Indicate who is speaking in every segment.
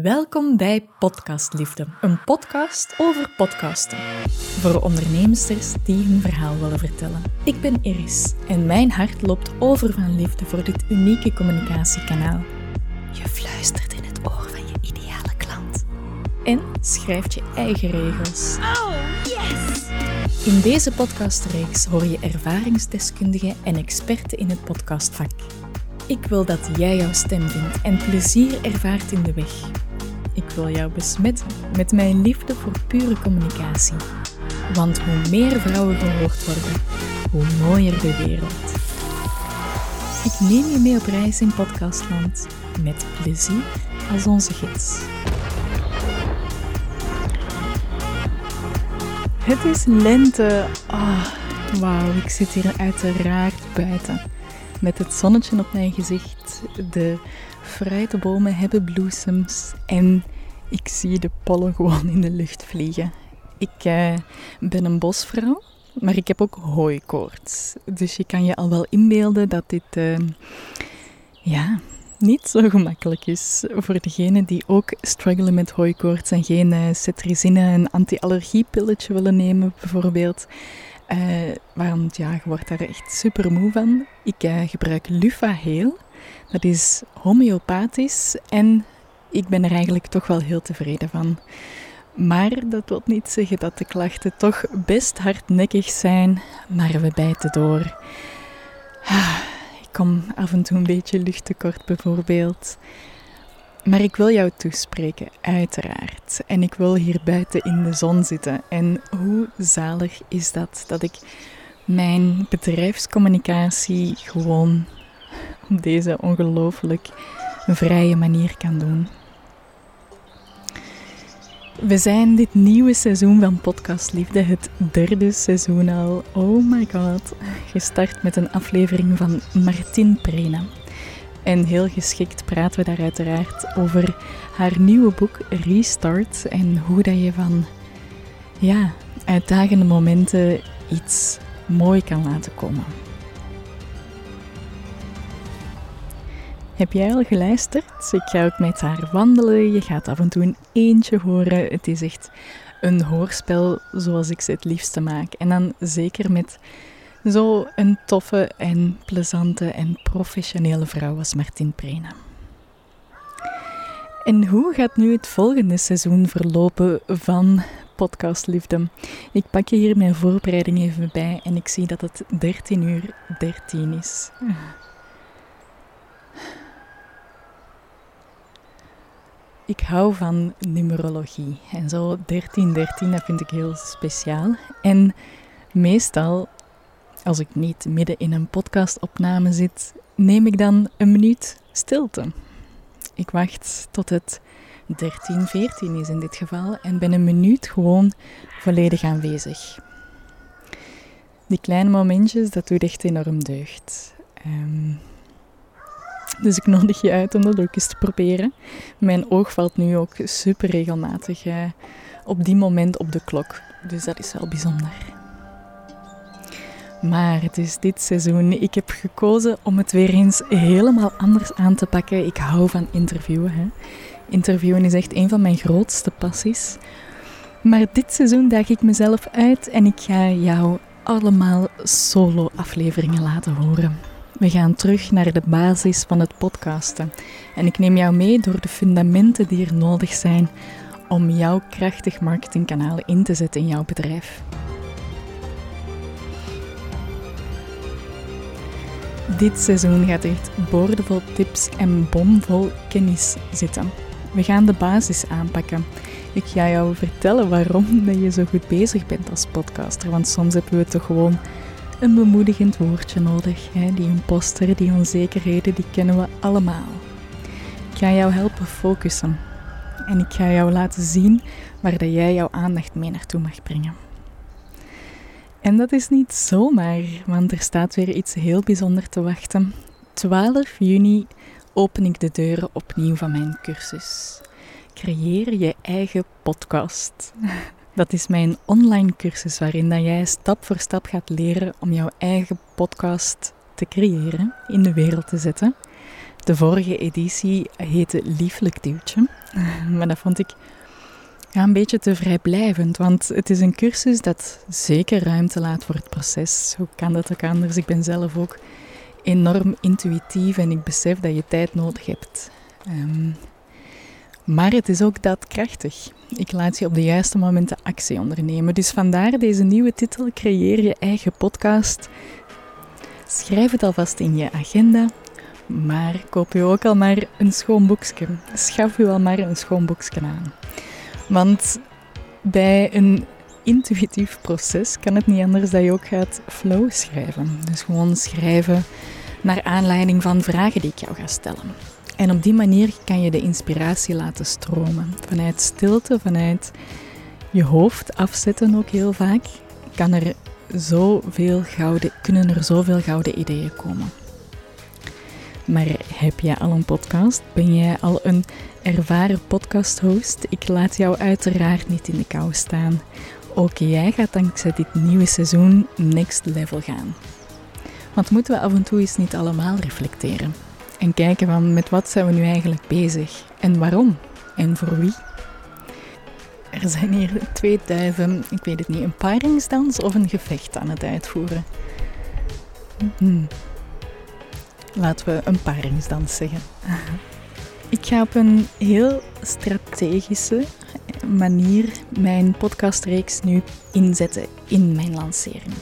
Speaker 1: Welkom bij Podcastliefde, een podcast over podcasten. Voor ondernemsters die hun verhaal willen vertellen. Ik ben Iris en mijn hart loopt over van liefde voor dit unieke communicatiekanaal. Je fluistert in het oor van je ideale klant. En schrijft je eigen regels. Oh, yes! In deze podcastreeks hoor je ervaringsdeskundigen en experten in het podcastvak. Ik wil dat jij jouw stem vindt en plezier ervaart in de weg. Ik wil jou besmetten met mijn liefde voor pure communicatie. Want hoe meer vrouwen gehoord worden, hoe mooier de wereld. Ik neem je mee op reis in podcastland met plezier als onze gids. Het is lente. Ah, wauw, ik zit hier uiteraard buiten met het zonnetje op mijn gezicht. De fruitenbomen hebben bloesems en ik zie de pollen gewoon in de lucht vliegen. Ik uh, ben een bosvrouw, maar ik heb ook hooikoorts. Dus je kan je al wel inbeelden dat dit uh, ja, niet zo gemakkelijk is voor degenen die ook struggelen met hooikoorts en geen uh, cetrizine, een anti-allergiepilletje willen nemen bijvoorbeeld. Uh, want ja, je wordt daar echt super moe van. Ik uh, gebruik Lufaheel. Dat is homeopathisch en ik ben er eigenlijk toch wel heel tevreden van. Maar dat wil niet zeggen dat de klachten toch best hardnekkig zijn, maar we bijten door. Ah, ik kom af en toe een beetje luchttekort bijvoorbeeld. Maar ik wil jou toespreken, uiteraard. En ik wil hier buiten in de zon zitten. En hoe zalig is dat dat ik mijn bedrijfscommunicatie gewoon op deze ongelooflijk vrije manier kan doen. We zijn dit nieuwe seizoen van Podcast Liefde, het derde seizoen al. Oh my god. Gestart met een aflevering van Martin Prena. En heel geschikt praten we daar uiteraard over haar nieuwe boek Restart en hoe dat je van ja, uitdagende momenten iets mooi kan laten komen. Heb jij al geluisterd? Ik ga ook met haar wandelen. Je gaat af en toe een eentje horen. Het is echt een hoorspel zoals ik ze het liefste maak. En dan zeker met zo een toffe en plezante en professionele vrouw als Martin Prena. En hoe gaat nu het volgende seizoen verlopen van Podcast Liefde? Ik pak je hier mijn voorbereiding even bij en ik zie dat het 13 uur 13 is. Ik hou van numerologie en zo 1313, dat vind ik heel speciaal. En meestal als ik niet midden in een podcastopname zit, neem ik dan een minuut stilte. Ik wacht tot het 13, 14 is in dit geval en ben een minuut gewoon volledig aanwezig. Die kleine momentjes, dat doet echt enorm deugd. Um, dus ik nodig je uit om dat ook eens te proberen. Mijn oog valt nu ook super regelmatig uh, op die moment op de klok. Dus dat is wel bijzonder. Maar het is dit seizoen. Ik heb gekozen om het weer eens helemaal anders aan te pakken. Ik hou van interviewen. Hè. Interviewen is echt een van mijn grootste passies. Maar dit seizoen daag ik mezelf uit en ik ga jou allemaal solo-afleveringen laten horen. We gaan terug naar de basis van het podcasten. En ik neem jou mee door de fundamenten die er nodig zijn om jouw krachtig marketingkanaal in te zetten in jouw bedrijf. Dit seizoen gaat echt boordevol tips en bomvol kennis zitten. We gaan de basis aanpakken. Ik ga jou vertellen waarom je zo goed bezig bent als podcaster. Want soms hebben we toch gewoon een bemoedigend woordje nodig. Hè? Die imposter, die onzekerheden, die kennen we allemaal. Ik ga jou helpen focussen. En ik ga jou laten zien waar dat jij jouw aandacht mee naartoe mag brengen. En dat is niet zomaar, want er staat weer iets heel bijzonders te wachten. 12 juni open ik de deuren opnieuw van mijn cursus. Creëer je eigen podcast. Dat is mijn online cursus waarin dat jij stap voor stap gaat leren om jouw eigen podcast te creëren, in de wereld te zetten. De vorige editie heette Lieflijk Duwtje. Maar dat vond ik ja, een beetje te vrijblijvend, want het is een cursus dat zeker ruimte laat voor het proces. Hoe kan dat ook anders? Ik ben zelf ook enorm intuïtief en ik besef dat je tijd nodig hebt. Ehm, maar het is ook daadkrachtig. Ik laat je op de juiste momenten actie ondernemen. Dus vandaar deze nieuwe titel: Creëer je eigen podcast. Schrijf het alvast in je agenda. Maar koop je ook al maar een schoon boekje. Schaf je al maar een schoon boekje aan. Want bij een intuïtief proces kan het niet anders dat je ook gaat flow schrijven. Dus gewoon schrijven naar aanleiding van vragen die ik jou ga stellen. En op die manier kan je de inspiratie laten stromen. Vanuit stilte, vanuit je hoofd afzetten ook heel vaak, kan er zoveel gouden, kunnen er zoveel gouden ideeën komen. Maar heb jij al een podcast? Ben jij al een ervaren podcast-host? Ik laat jou uiteraard niet in de kou staan. Ook jij gaat dankzij dit nieuwe seizoen next level gaan. Want moeten we af en toe eens niet allemaal reflecteren? En kijken van met wat zijn we nu eigenlijk bezig? En waarom? En voor wie? Er zijn hier twee duiven, ik weet het niet, een paringsdans of een gevecht aan het uitvoeren. Hmm. Laten we een paringsdans zeggen. Ik ga op een heel strategische manier mijn podcastreeks nu inzetten in mijn lancering.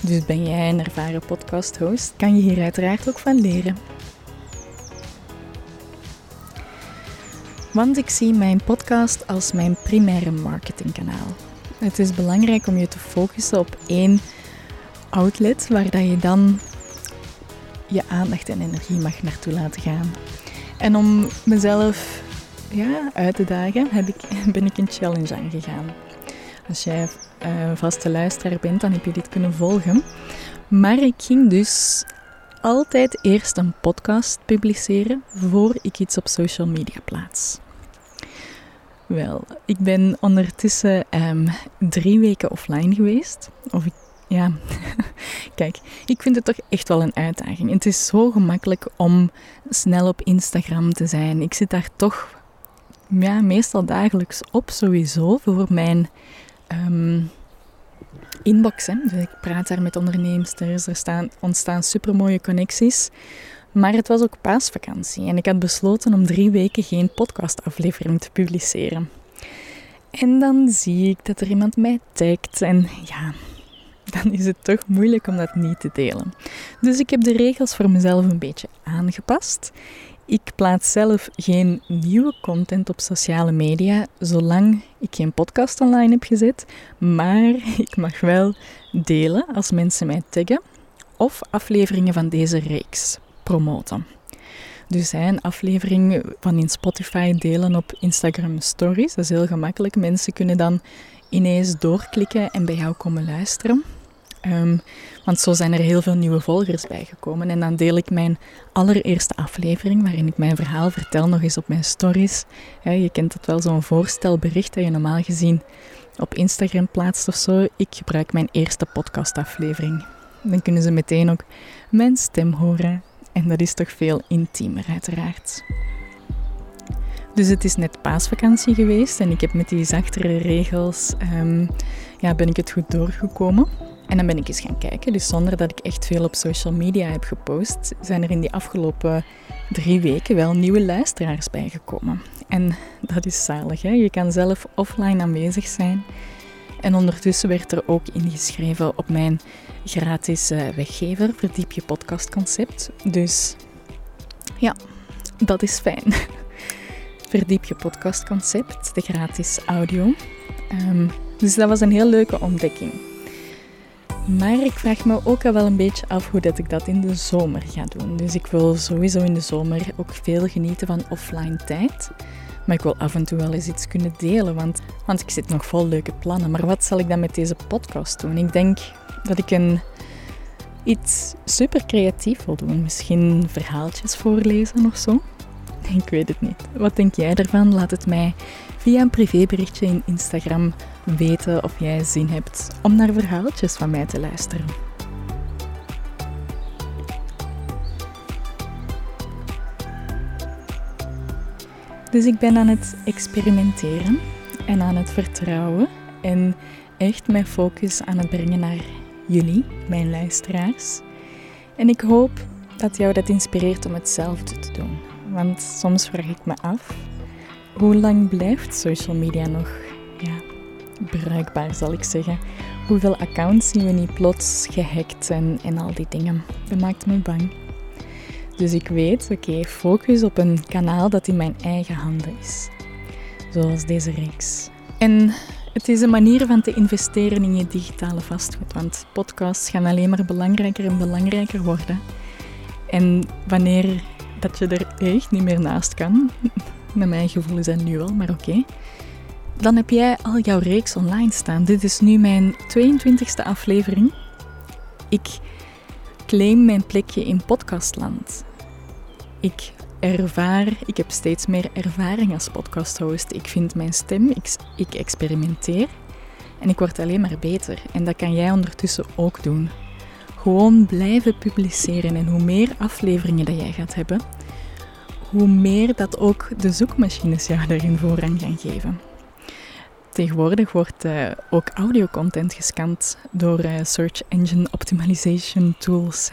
Speaker 1: Dus ben jij een ervaren podcast-host, kan je hier uiteraard ook van leren. Want ik zie mijn podcast als mijn primaire marketingkanaal. Het is belangrijk om je te focussen op één outlet waar dat je dan je aandacht en energie mag naartoe laten gaan. En om mezelf ja, uit te dagen heb ik, ben ik een challenge aangegaan. Als jij uh, vaste luisteraar bent, dan heb je dit kunnen volgen. Maar ik ging dus altijd eerst een podcast publiceren voor ik iets op social media plaats. Wel, ik ben ondertussen um, drie weken offline geweest. Of ik, ja, kijk, ik vind het toch echt wel een uitdaging. Het is zo gemakkelijk om snel op Instagram te zijn. Ik zit daar toch ja, meestal dagelijks op sowieso voor mijn um, inbox. Hè. Dus ik praat daar met onderneemsters, er staan, ontstaan supermooie connecties. Maar het was ook paasvakantie en ik had besloten om drie weken geen podcastaflevering te publiceren. En dan zie ik dat er iemand mij tagt en ja, dan is het toch moeilijk om dat niet te delen. Dus ik heb de regels voor mezelf een beetje aangepast. Ik plaats zelf geen nieuwe content op sociale media zolang ik geen podcast online heb gezet, maar ik mag wel delen als mensen mij taggen of afleveringen van deze reeks promoten. Dus een aflevering van in Spotify delen op Instagram Stories. Dat is heel gemakkelijk. Mensen kunnen dan ineens doorklikken en bij jou komen luisteren. Um, want zo zijn er heel veel nieuwe volgers bijgekomen. En dan deel ik mijn allereerste aflevering, waarin ik mijn verhaal vertel, nog eens op mijn stories. je kent het wel, zo'n voorstelbericht dat je normaal gezien op Instagram plaatst of zo. Ik gebruik mijn eerste podcastaflevering. Dan kunnen ze meteen ook mijn stem horen. En dat is toch veel intiemer, uiteraard. Dus het is net paasvakantie geweest en ik heb met die zachtere regels um, ja, ben ik het goed doorgekomen. En dan ben ik eens gaan kijken. Dus zonder dat ik echt veel op social media heb gepost, zijn er in die afgelopen drie weken wel nieuwe luisteraars bijgekomen. En dat is zalig. Hè? Je kan zelf offline aanwezig zijn. En ondertussen werd er ook ingeschreven op mijn gratis uh, weggever, Verdiep je podcastconcept. Dus ja, dat is fijn. Verdiep je podcastconcept, de gratis audio. Um, dus dat was een heel leuke ontdekking. Maar ik vraag me ook al wel een beetje af hoe dat ik dat in de zomer ga doen. Dus ik wil sowieso in de zomer ook veel genieten van offline tijd. Maar ik wil af en toe wel eens iets kunnen delen, want, want ik zit nog vol leuke plannen. Maar wat zal ik dan met deze podcast doen? Ik denk dat ik een, iets super creatief wil doen. Misschien verhaaltjes voorlezen of zo. Ik weet het niet. Wat denk jij ervan? Laat het mij via een privéberichtje in Instagram weten of jij zin hebt om naar verhaaltjes van mij te luisteren. Dus ik ben aan het experimenteren en aan het vertrouwen en echt mijn focus aan het brengen naar jullie, mijn luisteraars. En ik hoop dat jou dat inspireert om hetzelfde te doen. Want soms vraag ik me af, hoe lang blijft social media nog ja, bruikbaar, zal ik zeggen? Hoeveel accounts zien we niet plots gehackt en, en al die dingen? Dat maakt me bang. Dus ik weet, oké, focus op een kanaal dat in mijn eigen handen is. Zoals deze reeks. En het is een manier van te investeren in je digitale vastgoed, want podcasts gaan alleen maar belangrijker en belangrijker worden. En wanneer dat je er echt niet meer naast kan, met mijn gevoel is dat nu wel, maar oké, dan heb jij al jouw reeks online staan. Dit is nu mijn 22e aflevering. Ik claim mijn plekje in podcastland. Ik ervaar, ik heb steeds meer ervaring als podcasthost. Ik vind mijn stem, ik, ik experimenteer en ik word alleen maar beter. En dat kan jij ondertussen ook doen. Gewoon blijven publiceren en hoe meer afleveringen dat jij gaat hebben, hoe meer dat ook de zoekmachines jou daarin voorrang gaan geven. Tegenwoordig wordt uh, ook audiocontent gescand door uh, search engine optimization tools.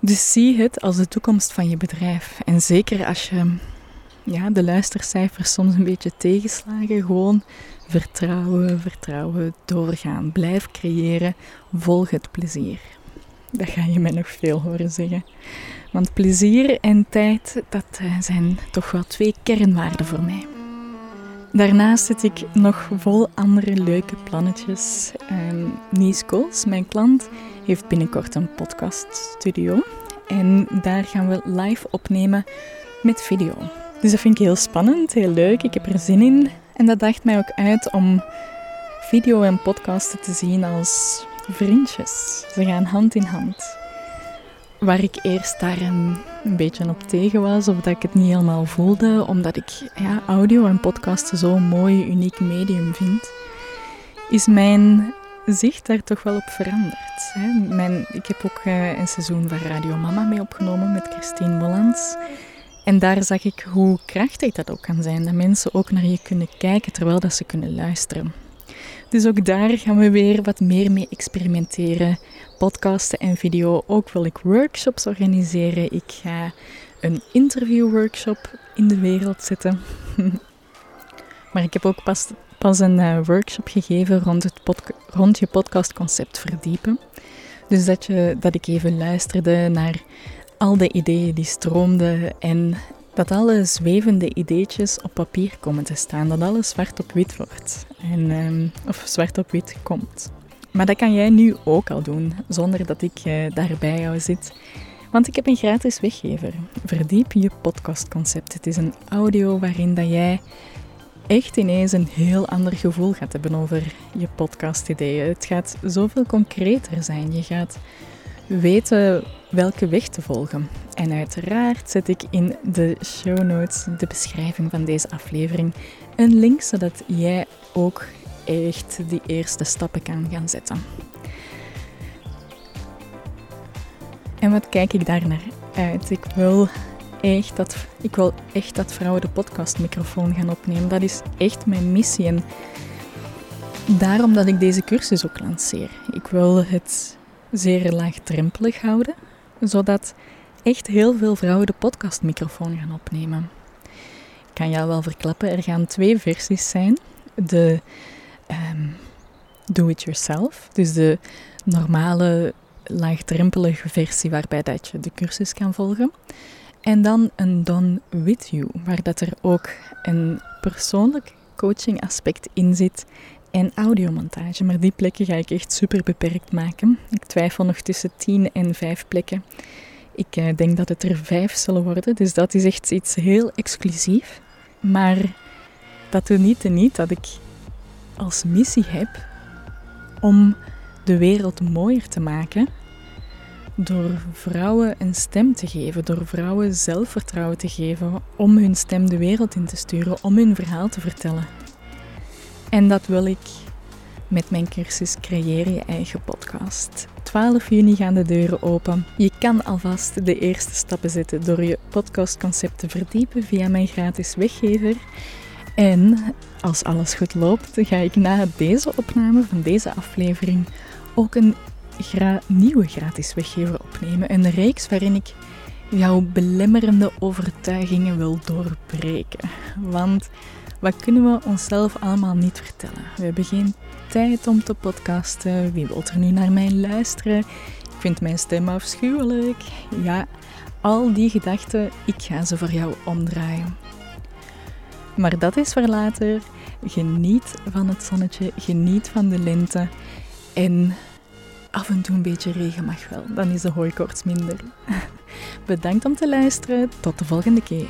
Speaker 1: Dus zie het als de toekomst van je bedrijf. En zeker als je ja, de luistercijfers soms een beetje tegenslagen, gewoon vertrouwen, vertrouwen, doorgaan. Blijf creëren, volg het plezier. Dat ga je mij nog veel horen zeggen. Want plezier en tijd, dat eh, zijn toch wel twee kernwaarden voor mij. Daarnaast zit ik nog vol andere leuke plannetjes. Um, Nies Kools, mijn klant, heeft binnenkort een podcaststudio. En daar gaan we live opnemen met video. Dus dat vind ik heel spannend, heel leuk. Ik heb er zin in. En dat daagt mij ook uit om video en podcasten te zien als vriendjes. Ze gaan hand in hand. Waar ik eerst daar een, beetje op tegen was, of dat ik het niet helemaal voelde, omdat ik ja, audio en podcasten zo'n mooi, uniek medium vind, is mijn zicht daar toch wel op veranderd. Hè. Mijn, ik heb ook uh, een seizoen van Radio Mama mee opgenomen met Christine Mollans. En daar zag ik hoe krachtig dat ook kan zijn. Dat mensen ook naar je kunnen kijken terwijl dat ze kunnen luisteren. Dus ook daar gaan we weer wat meer mee experimenteren. Podcasten en video. Ook wil ik workshops organiseren. Ik ga een interviewworkshop in de wereld zetten. maar ik heb ook pas, pas een uh, workshop gegeven rond, het rond je podcastconcept verdiepen. Dus dat, je, dat ik even luisterde naar al de ideeën die stroomden en dat alle zwevende ideetjes op papier komen te staan, dat alles zwart op wit wordt en, um, of zwart op wit komt. Maar dat kan jij nu ook al doen, zonder dat ik uh, daar bij jou zit. Want ik heb een gratis weggever. Verdiep je podcastconcept. Het is een audio waarin dat jij echt ineens een heel ander gevoel gaat hebben over je podcast-ideeën. Het gaat zoveel concreter zijn. Je gaat weten welke weg te volgen. En uiteraard zet ik in de show notes, de beschrijving van deze aflevering, een link zodat jij ook echt die eerste stappen kan gaan zetten. En wat kijk ik daar naar uit? Ik wil echt dat, ik wil echt dat vrouwen de podcastmicrofoon gaan opnemen. Dat is echt mijn missie. En daarom dat ik deze cursus ook lanceer. Ik wil het zeer laagdrempelig houden, zodat echt heel veel vrouwen de podcastmicrofoon gaan opnemen. Ik kan jou wel verklappen, er gaan twee versies zijn. De um, do-it-yourself, dus de normale laagdrempelige versie waarbij dat je de cursus kan volgen. En dan een Done With You, waar dat er ook een persoonlijk coaching aspect in zit en audiomontage. Maar die plekken ga ik echt super beperkt maken. Ik twijfel nog tussen 10 en 5 plekken. Ik uh, denk dat het er 5 zullen worden, dus dat is echt iets heel exclusief. Maar dat doet niet en niet dat ik als missie heb om de wereld mooier te maken door vrouwen een stem te geven, door vrouwen zelfvertrouwen te geven om hun stem de wereld in te sturen, om hun verhaal te vertellen. En dat wil ik met mijn cursus Creëer je eigen podcast. 12 juni gaan de deuren open. Je kan alvast de eerste stappen zetten door je podcastconcept te verdiepen via mijn gratis weggever. En als alles goed loopt, ga ik na deze opname van deze aflevering ook een nieuwe gratis weggever opnemen. Een reeks waarin ik jouw belemmerende overtuigingen wil doorbreken. Want wat kunnen we onszelf allemaal niet vertellen? We hebben geen tijd om te podcasten. Wie wil er nu naar mij luisteren? Ik vind mijn stem afschuwelijk. Ja, al die gedachten, ik ga ze voor jou omdraaien. Maar dat is voor later. Geniet van het zonnetje, geniet van de lente. En af en toe een beetje regen mag wel, dan is de hooikoorts minder. Bedankt om te luisteren. Tot de volgende keer.